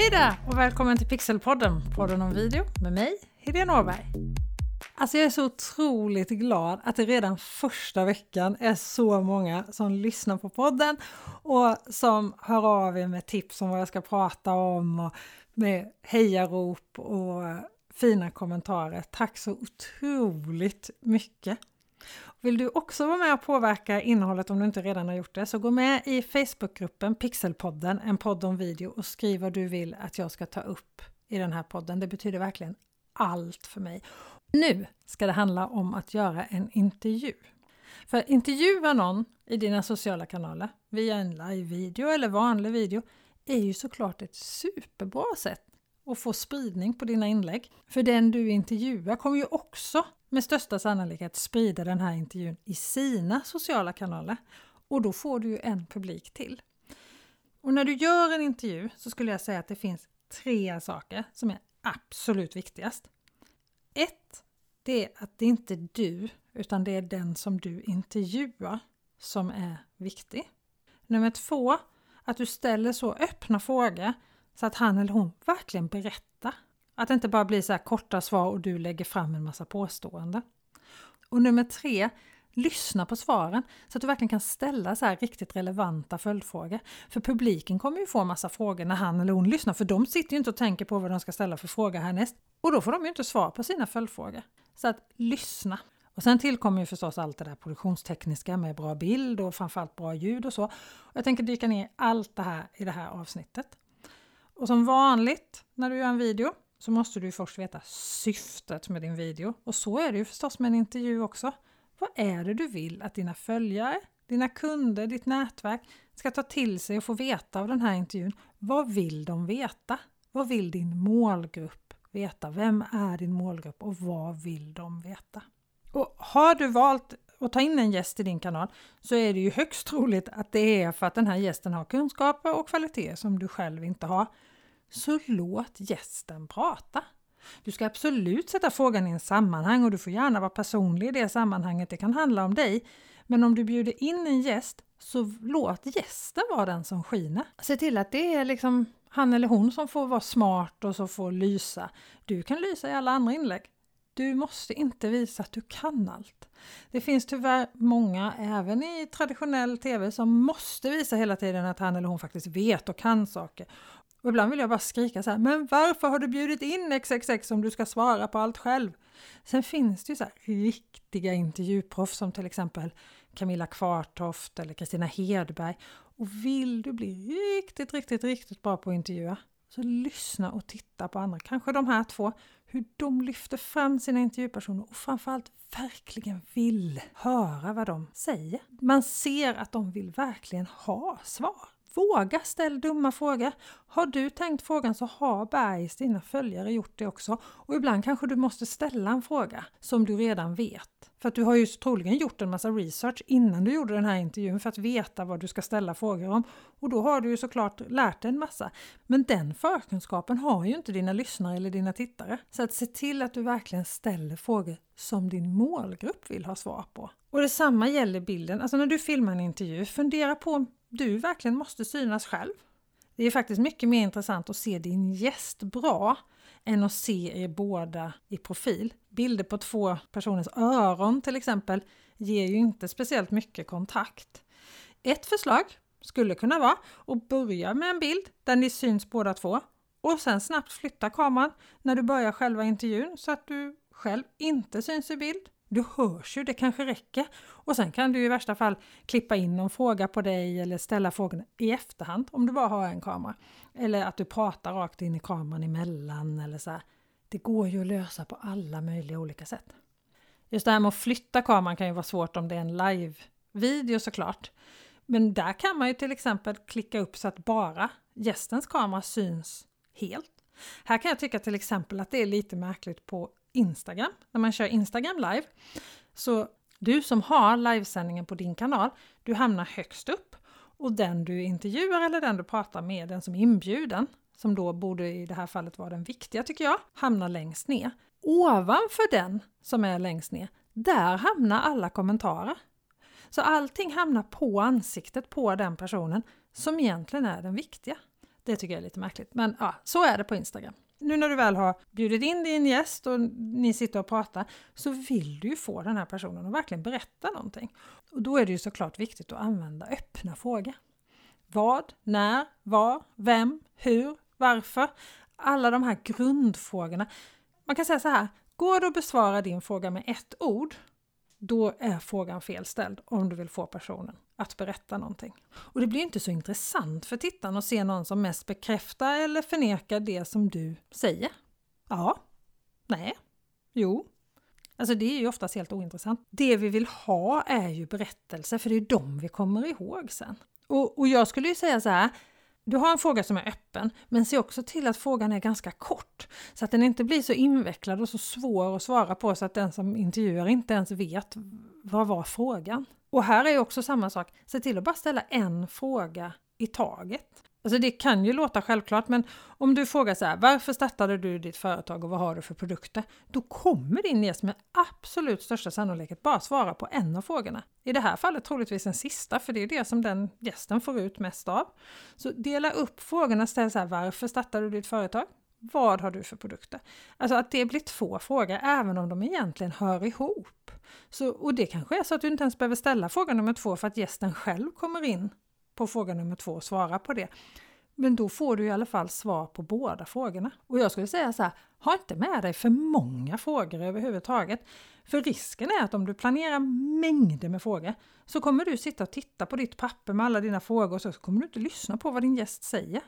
Hej där och välkommen till Pixelpodden, podden om video med mig, Helene Åberg. Alltså jag är så otroligt glad att det redan första veckan är så många som lyssnar på podden och som hör av er med tips om vad jag ska prata om och med hejarop och fina kommentarer. Tack så otroligt mycket! Vill du också vara med och påverka innehållet om du inte redan har gjort det så gå med i Facebookgruppen Pixelpodden, en podd om video och skriv vad du vill att jag ska ta upp i den här podden. Det betyder verkligen allt för mig. Nu ska det handla om att göra en intervju. För intervjua någon i dina sociala kanaler via en live-video eller vanlig video är ju såklart ett superbra sätt och få spridning på dina inlägg. För den du intervjuar kommer ju också med största sannolikhet sprida den här intervjun i sina sociala kanaler och då får du ju en publik till. Och när du gör en intervju så skulle jag säga att det finns tre saker som är absolut viktigast. Ett, det är att det inte är du utan det är den som du intervjuar som är viktig. Nummer två, att du ställer så öppna frågor så att han eller hon verkligen berättar att det inte bara blir så här korta svar och du lägger fram en massa påståenden. Och nummer tre, lyssna på svaren så att du verkligen kan ställa så här riktigt relevanta följdfrågor. För publiken kommer ju få massa frågor när han eller hon lyssnar för de sitter ju inte och tänker på vad de ska ställa för fråga härnäst. Och då får de ju inte svar på sina följdfrågor. Så att lyssna. Och sen tillkommer ju förstås allt det där produktionstekniska med bra bild och framförallt bra ljud och så. Jag tänker dyka ner i allt det här i det här avsnittet. Och som vanligt när du gör en video så måste du först veta syftet med din video. Och så är det ju förstås med en intervju också. Vad är det du vill att dina följare, dina kunder, ditt nätverk ska ta till sig och få veta av den här intervjun? Vad vill de veta? Vad vill din målgrupp veta? Vem är din målgrupp och vad vill de veta? Och har du valt att ta in en gäst i din kanal så är det ju högst troligt att det är för att den här gästen har kunskaper och kvaliteter som du själv inte har så låt gästen prata. Du ska absolut sätta frågan i en sammanhang och du får gärna vara personlig i det sammanhanget. Det kan handla om dig. Men om du bjuder in en gäst så låt gästen vara den som skiner. Se till att det är liksom han eller hon som får vara smart och som får lysa. Du kan lysa i alla andra inlägg. Du måste inte visa att du kan allt. Det finns tyvärr många, även i traditionell TV, som måste visa hela tiden att han eller hon faktiskt vet och kan saker. Och ibland vill jag bara skrika så här, men varför har du bjudit in XXX om du ska svara på allt själv? Sen finns det ju så här riktiga intervjuproffs som till exempel Camilla Kvartoft eller Kristina Hedberg. Och vill du bli riktigt, riktigt, riktigt bra på att intervjua så lyssna och titta på andra, kanske de här två, hur de lyfter fram sina intervjupersoner och framförallt verkligen vill höra vad de säger. Man ser att de vill verkligen ha svar. Våga ställ dumma frågor. Har du tänkt frågan så har Bergs dina följare gjort det också. Och ibland kanske du måste ställa en fråga som du redan vet. För att du har ju troligen gjort en massa research innan du gjorde den här intervjun för att veta vad du ska ställa frågor om. Och då har du ju såklart lärt dig en massa. Men den förkunskapen har ju inte dina lyssnare eller dina tittare. Så att se till att du verkligen ställer frågor som din målgrupp vill ha svar på. Och detsamma gäller bilden. Alltså när du filmar en intervju, fundera på du verkligen måste synas själv. Det är faktiskt mycket mer intressant att se din gäst bra än att se er båda i profil. Bilder på två personers öron till exempel ger ju inte speciellt mycket kontakt. Ett förslag skulle kunna vara att börja med en bild där ni syns båda två och sen snabbt flytta kameran när du börjar själva intervjun så att du själv inte syns i bild du hörs ju, det kanske räcker. Och sen kan du i värsta fall klippa in någon fråga på dig eller ställa frågorna i efterhand om du bara har en kamera. Eller att du pratar rakt in i kameran emellan eller så här. Det går ju att lösa på alla möjliga olika sätt. Just det här med att flytta kameran kan ju vara svårt om det är en live-video såklart. Men där kan man ju till exempel klicka upp så att bara gästens kamera syns helt. Här kan jag tycka till exempel att det är lite märkligt på Instagram, när man kör Instagram live. Så du som har livesändningen på din kanal, du hamnar högst upp och den du intervjuar eller den du pratar med, den som är inbjuden, som då borde i det här fallet vara den viktiga tycker jag, hamnar längst ner. Ovanför den som är längst ner, där hamnar alla kommentarer. Så allting hamnar på ansiktet på den personen som egentligen är den viktiga. Det tycker jag är lite märkligt. Men ja, så är det på Instagram. Nu när du väl har bjudit in din gäst och ni sitter och pratar så vill du ju få den här personen att verkligen berätta någonting. Och då är det ju såklart viktigt att använda öppna frågor. Vad, när, var, vem, hur, varför? Alla de här grundfrågorna. Man kan säga så här, går det att besvara din fråga med ett ord, då är frågan felställd om du vill få personen att berätta någonting. Och det blir inte så intressant för tittaren att se någon som mest bekräftar eller förnekar det som du säger. Ja, nej, jo. Alltså det är ju oftast helt ointressant. Det vi vill ha är ju berättelser, för det är de vi kommer ihåg sen. Och, och jag skulle ju säga så här, du har en fråga som är öppen, men se också till att frågan är ganska kort. Så att den inte blir så invecklad och så svår att svara på så att den som intervjuar inte ens vet vad var frågan. Och här är också samma sak, se till att bara ställa en fråga i taget. Alltså det kan ju låta självklart, men om du frågar så här, varför startade du ditt företag och vad har du för produkter? Då kommer din gäst med absolut största sannolikhet bara svara på en av frågorna. I det här fallet troligtvis den sista, för det är det som den gästen får ut mest av. Så dela upp frågorna, ställ så här, varför startade du ditt företag? Vad har du för produkter? Alltså att det blir två frågor, även om de egentligen hör ihop. Så, och det kanske är så att du inte ens behöver ställa fråga nummer två för att gästen själv kommer in på fråga nummer två och svarar på det. Men då får du i alla fall svar på båda frågorna. Och jag skulle säga så här, ha inte med dig för många frågor överhuvudtaget. För risken är att om du planerar mängder med frågor så kommer du sitta och titta på ditt papper med alla dina frågor och så kommer du inte lyssna på vad din gäst säger.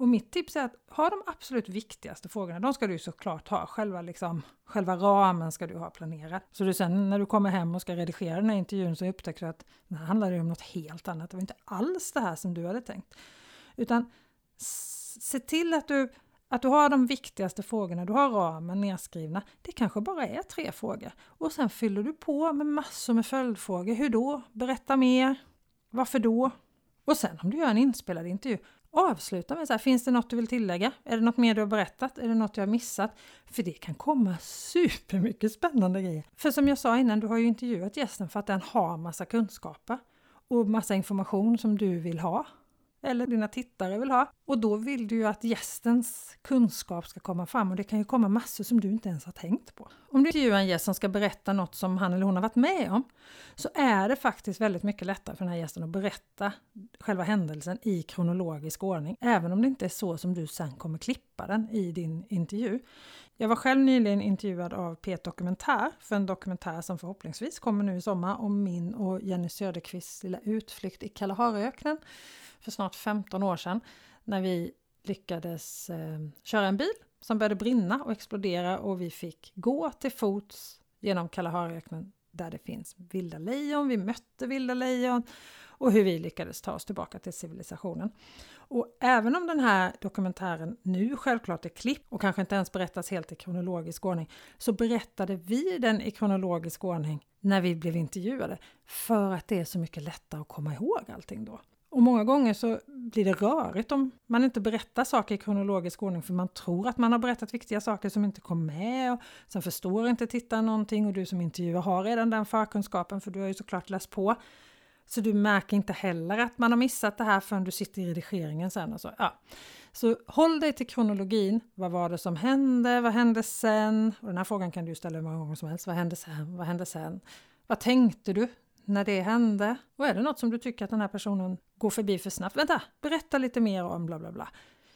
Och mitt tips är att ha de absolut viktigaste frågorna, de ska du såklart ha. Själva, liksom, själva ramen ska du ha planerad. Så du sen när du kommer hem och ska redigera den här intervjun så upptäcker du att det handlar om något helt annat. Det var inte alls det här som du hade tänkt. Utan se till att du, att du har de viktigaste frågorna, du har ramen nedskrivna. Det kanske bara är tre frågor. Och sen fyller du på med massor med följdfrågor. Hur då? Berätta mer. Varför då? Och sen om du gör en inspelad intervju, avsluta med så här, finns det något du vill tillägga? Är det något mer du har berättat? Är det något jag har missat? För det kan komma supermycket spännande grejer. För som jag sa innan, du har ju intervjuat gästen för att den har massa kunskaper och massa information som du vill ha eller dina tittare vill ha. Och då vill du ju att gästens kunskap ska komma fram och det kan ju komma massor som du inte ens har tänkt på. Om du intervjuar en gäst som ska berätta något som han eller hon har varit med om så är det faktiskt väldigt mycket lättare för den här gästen att berätta själva händelsen i kronologisk ordning, även om det inte är så som du sen kommer klippa den i din intervju. Jag var själv nyligen intervjuad av P1 Dokumentär för en dokumentär som förhoppningsvis kommer nu i sommar om min och Jenny Söderqvists lilla utflykt i Kalahariöknen för snart 15 år sedan när vi lyckades eh, köra en bil som började brinna och explodera och vi fick gå till fots genom Kalahariöknen där det finns vilda lejon. Vi mötte vilda lejon och hur vi lyckades ta oss tillbaka till civilisationen. Och även om den här dokumentären nu självklart är klipp och kanske inte ens berättas helt i kronologisk ordning, så berättade vi den i kronologisk ordning när vi blev intervjuade för att det är så mycket lättare att komma ihåg allting då. Och många gånger så blir det rörigt om man inte berättar saker i kronologisk ordning för man tror att man har berättat viktiga saker som inte kom med. Och sen förstår inte tittaren någonting och du som intervjuar har redan den förkunskapen för du har ju såklart läst på. Så du märker inte heller att man har missat det här förrän du sitter i redigeringen sen. Och så. Ja. så håll dig till kronologin. Vad var det som hände? Vad hände sen? Och den här frågan kan du ställa hur många gånger som helst. Vad hände sen? Vad hände sen? Vad tänkte du när det hände? Och är det något som du tycker att den här personen går förbi för snabbt? Vänta, berätta lite mer om bla bla bla.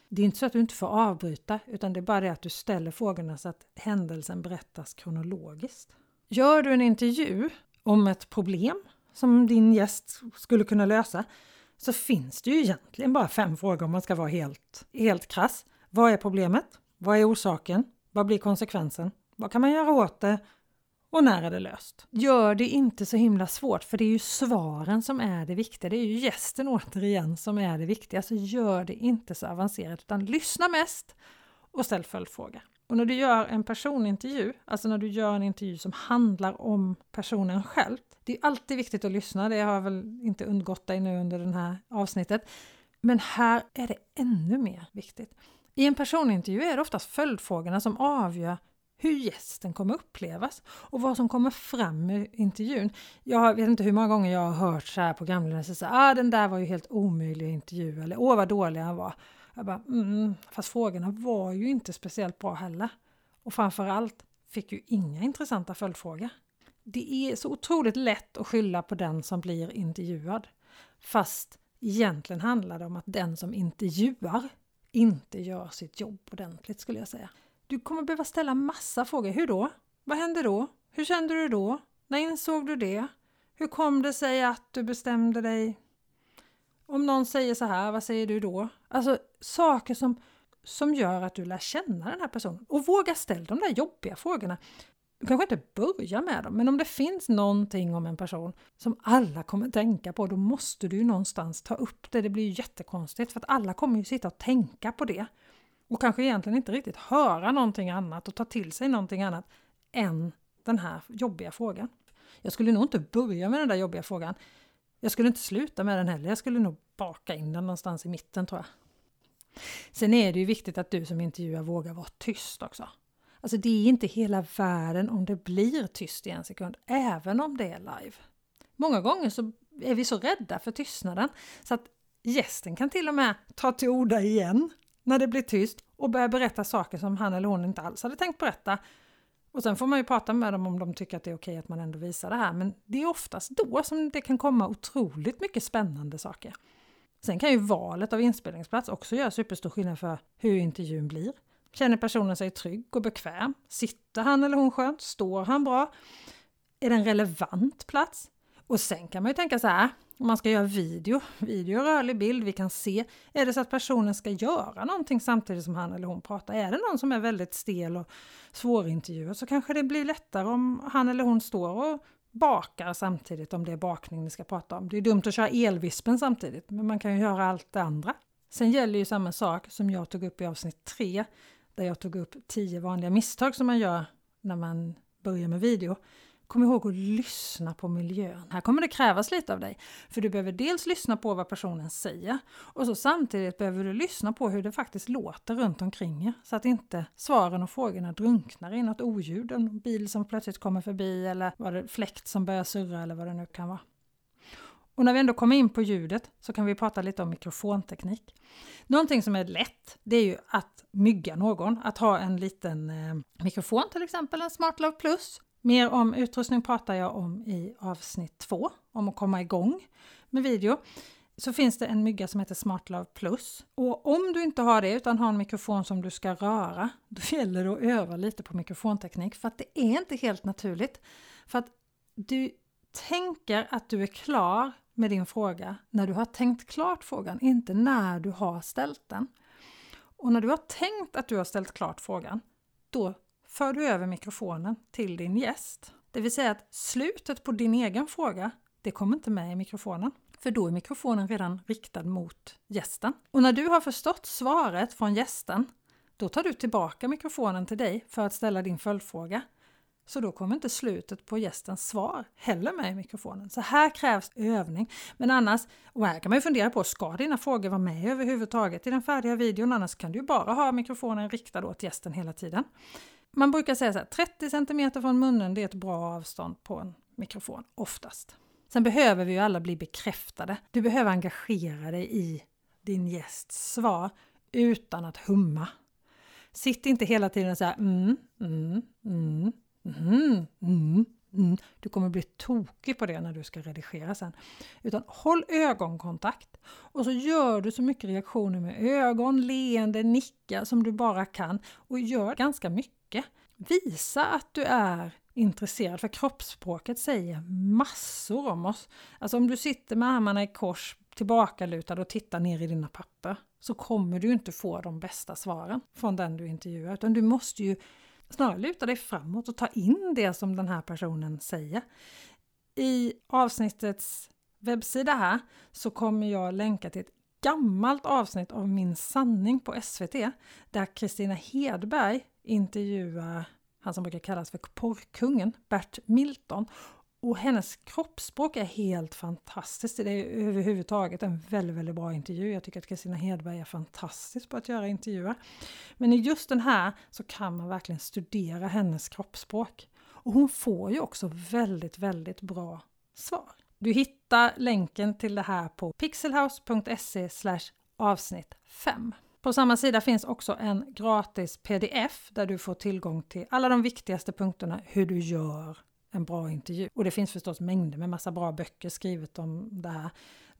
Det är inte så att du inte får avbryta, utan det är bara det att du ställer frågorna så att händelsen berättas kronologiskt. Gör du en intervju om ett problem som din gäst skulle kunna lösa så finns det ju egentligen bara fem frågor om man ska vara helt, helt krass. Vad är problemet? Vad är orsaken? Vad blir konsekvensen? Vad kan man göra åt det? Och när är det löst? Gör det inte så himla svårt, för det är ju svaren som är det viktiga. Det är ju gästen återigen som är det viktiga. Så gör det inte så avancerat, utan lyssna mest och ställ följdfråga. Och när du gör en personintervju, alltså när du gör en intervju som handlar om personen själv, det är alltid viktigt att lyssna, det har väl inte undgått dig nu under det här avsnittet. Men här är det ännu mer viktigt. I en personintervju är det oftast följdfrågorna som avgör hur gästen kommer upplevas och vad som kommer fram i intervjun. Jag vet inte hur många gånger jag har hört så här programledare säga ah, den där var ju helt omöjlig att intervjua eller åh vad dålig han var. Jag bara, mm, fast frågorna var ju inte speciellt bra heller. Och framförallt fick ju inga intressanta följdfrågor. Det är så otroligt lätt att skylla på den som blir intervjuad. Fast egentligen handlar det om att den som intervjuar inte gör sitt jobb ordentligt skulle jag säga. Du kommer behöva ställa massa frågor. Hur då? Vad hände då? Hur kände du då? När insåg du det? Hur kom det sig att du bestämde dig? Om någon säger så här, vad säger du då? Alltså saker som, som gör att du lär känna den här personen. Och våga ställa de där jobbiga frågorna. Du kanske inte börjar med dem, men om det finns någonting om en person som alla kommer tänka på, då måste du ju någonstans ta upp det. Det blir ju jättekonstigt för att alla kommer ju sitta och tänka på det och kanske egentligen inte riktigt höra någonting annat och ta till sig någonting annat än den här jobbiga frågan. Jag skulle nog inte börja med den där jobbiga frågan. Jag skulle inte sluta med den heller. Jag skulle nog baka in den någonstans i mitten tror jag. Sen är det ju viktigt att du som intervjuar vågar vara tyst också. Alltså det är inte hela världen om det blir tyst i en sekund, även om det är live. Många gånger så är vi så rädda för tystnaden så att gästen kan till och med ta till orda igen när det blir tyst och börjar berätta saker som han eller hon inte alls hade tänkt berätta. Och sen får man ju prata med dem om de tycker att det är okej att man ändå visar det här. Men det är oftast då som det kan komma otroligt mycket spännande saker. Sen kan ju valet av inspelningsplats också göra superstor skillnad för hur intervjun blir. Känner personen sig trygg och bekväm? Sitter han eller hon skönt? Står han bra? Är det en relevant plats? Och sen kan man ju tänka så här, om man ska göra video, video och rörlig bild, vi kan se, är det så att personen ska göra någonting samtidigt som han eller hon pratar? Är det någon som är väldigt stel och svårintervjuad så kanske det blir lättare om han eller hon står och bakar samtidigt om det är bakning ni ska prata om. Det är dumt att köra elvispen samtidigt, men man kan ju göra allt det andra. Sen gäller ju samma sak som jag tog upp i avsnitt 3, där jag tog upp 10 vanliga misstag som man gör när man börjar med video. Kom ihåg att lyssna på miljön. Här kommer det krävas lite av dig. För du behöver dels lyssna på vad personen säger och så samtidigt behöver du lyssna på hur det faktiskt låter runt omkring er. Så att inte svaren och frågorna drunknar i något oljud. En bil som plötsligt kommer förbi eller var det, fläkt som börjar surra eller vad det nu kan vara. Och när vi ändå kommer in på ljudet så kan vi prata lite om mikrofonteknik. Någonting som är lätt, det är ju att mygga någon, att ha en liten eh, mikrofon till exempel, en SmartLove Plus Mer om utrustning pratar jag om i avsnitt 2, om att komma igång med video. Så finns det en mygga som heter SmartLove Plus. Och om du inte har det utan har en mikrofon som du ska röra, då gäller det att öva lite på mikrofonteknik för att det är inte helt naturligt. För att du tänker att du är klar med din fråga när du har tänkt klart frågan, inte när du har ställt den. Och när du har tänkt att du har ställt klart frågan, då för du över mikrofonen till din gäst. Det vill säga att slutet på din egen fråga, det kommer inte med i mikrofonen. För då är mikrofonen redan riktad mot gästen. Och när du har förstått svaret från gästen, då tar du tillbaka mikrofonen till dig för att ställa din följdfråga. Så då kommer inte slutet på gästens svar heller med i mikrofonen. Så här krävs övning. Men annars, och här kan man ju fundera på, ska dina frågor vara med överhuvudtaget i den färdiga videon? Annars kan du bara ha mikrofonen riktad åt gästen hela tiden. Man brukar säga så här, 30 cm från munnen det är ett bra avstånd på en mikrofon, oftast. Sen behöver vi ju alla bli bekräftade. Du behöver engagera dig i din gästs svar utan att humma. Sitt inte hela tiden så här mm, mm, mm, mm, mm, mm. Du kommer bli tokig på det när du ska redigera sen. Utan håll ögonkontakt och så gör du så mycket reaktioner med ögon, leende, nicka som du bara kan och gör ganska mycket mycket. Visa att du är intresserad, för kroppsspråket säger massor om oss. Alltså om du sitter med armarna i kors tillbakalutad och tittar ner i dina papper så kommer du inte få de bästa svaren från den du intervjuar, utan du måste ju snarare luta dig framåt och ta in det som den här personen säger. I avsnittets webbsida här så kommer jag länka till ett gammalt avsnitt av Min sanning på SVT där Kristina Hedberg intervjuar han som brukar kallas för porrkungen, Bert Milton. Och hennes kroppsspråk är helt fantastiskt. Det är överhuvudtaget en väldigt, väldigt bra intervju. Jag tycker att Kristina Hedberg är fantastisk på att göra intervjuer. Men i just den här så kan man verkligen studera hennes kroppsspråk. Och hon får ju också väldigt, väldigt bra svar. Du hittar länken till det här på pixelhouse.se avsnitt 5. På samma sida finns också en gratis pdf där du får tillgång till alla de viktigaste punkterna hur du gör en bra intervju. Och det finns förstås mängder med massa bra böcker skrivet om det här.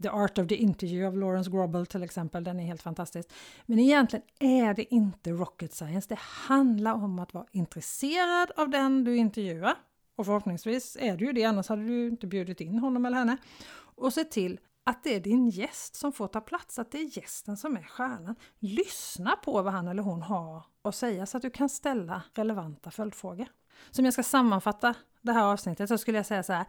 The Art of the Interview av Lawrence Grobble till exempel, den är helt fantastisk. Men egentligen är det inte rocket science, det handlar om att vara intresserad av den du intervjuar. Och förhoppningsvis är du ju det, annars hade du inte bjudit in honom eller henne. Och se till att det är din gäst som får ta plats, att det är gästen som är stjärnan. Lyssna på vad han eller hon har att säga så att du kan ställa relevanta följdfrågor. Så om jag ska sammanfatta det här avsnittet så skulle jag säga så här.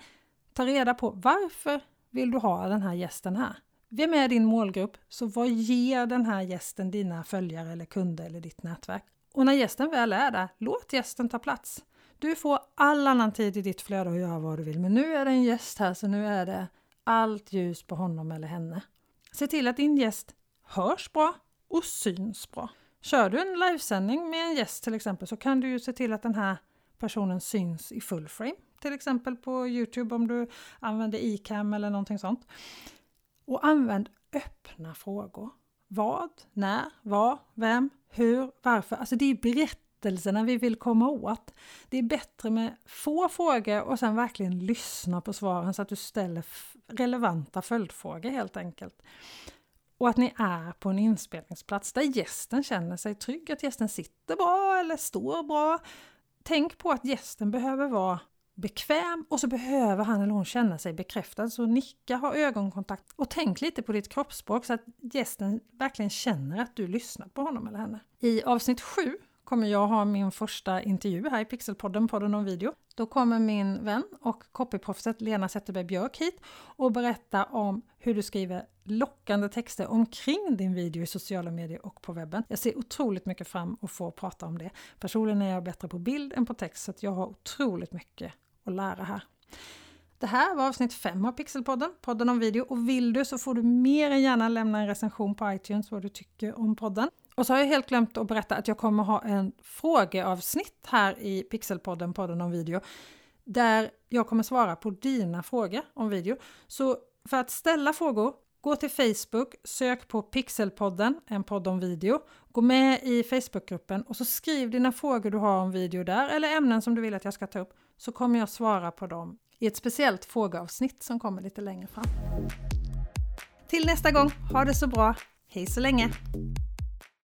Ta reda på varför vill du ha den här gästen här? Vem är din målgrupp? Så vad ger den här gästen dina följare eller kunder eller ditt nätverk? Och när gästen väl är där, låt gästen ta plats. Du får all annan tid i ditt flöde att göra vad du vill, men nu är det en gäst här så nu är det allt ljus på honom eller henne. Se till att din gäst hörs bra och syns bra. Kör du en livesändning med en gäst till exempel så kan du ju se till att den här personen syns i full frame. Till exempel på Youtube om du använder iCam eller någonting sånt. Och använd öppna frågor. Vad, när, var, vem, hur, varför. Alltså det är berättelserna vi vill komma åt. Det är bättre med få frågor och sen verkligen lyssna på svaren så att du ställer relevanta följdfrågor helt enkelt. Och att ni är på en inspelningsplats där gästen känner sig trygg, att gästen sitter bra eller står bra. Tänk på att gästen behöver vara bekväm och så behöver han eller hon känna sig bekräftad. Så nicka, ha ögonkontakt och tänk lite på ditt kroppsspråk så att gästen verkligen känner att du lyssnar på honom eller henne. I avsnitt 7 kommer jag ha min första intervju här i Pixelpodden, podden om video. Då kommer min vän och copyproffset Lena Zetterberg Björk hit och berätta om hur du skriver lockande texter omkring din video i sociala medier och på webben. Jag ser otroligt mycket fram att få prata om det. Personligen är jag bättre på bild än på text så jag har otroligt mycket att lära här. Det här var avsnitt 5 av Pixelpodden, podden om video och vill du så får du mer än gärna lämna en recension på iTunes vad du tycker om podden. Och så har jag helt glömt att berätta att jag kommer ha en frågeavsnitt här i Pixelpodden, podden om video, där jag kommer svara på dina frågor om video. Så för att ställa frågor, gå till Facebook, sök på Pixelpodden, en podd om video, gå med i Facebookgruppen och så skriv dina frågor du har om video där eller ämnen som du vill att jag ska ta upp så kommer jag svara på dem i ett speciellt frågeavsnitt som kommer lite längre fram. Till nästa gång, ha det så bra, hej så länge!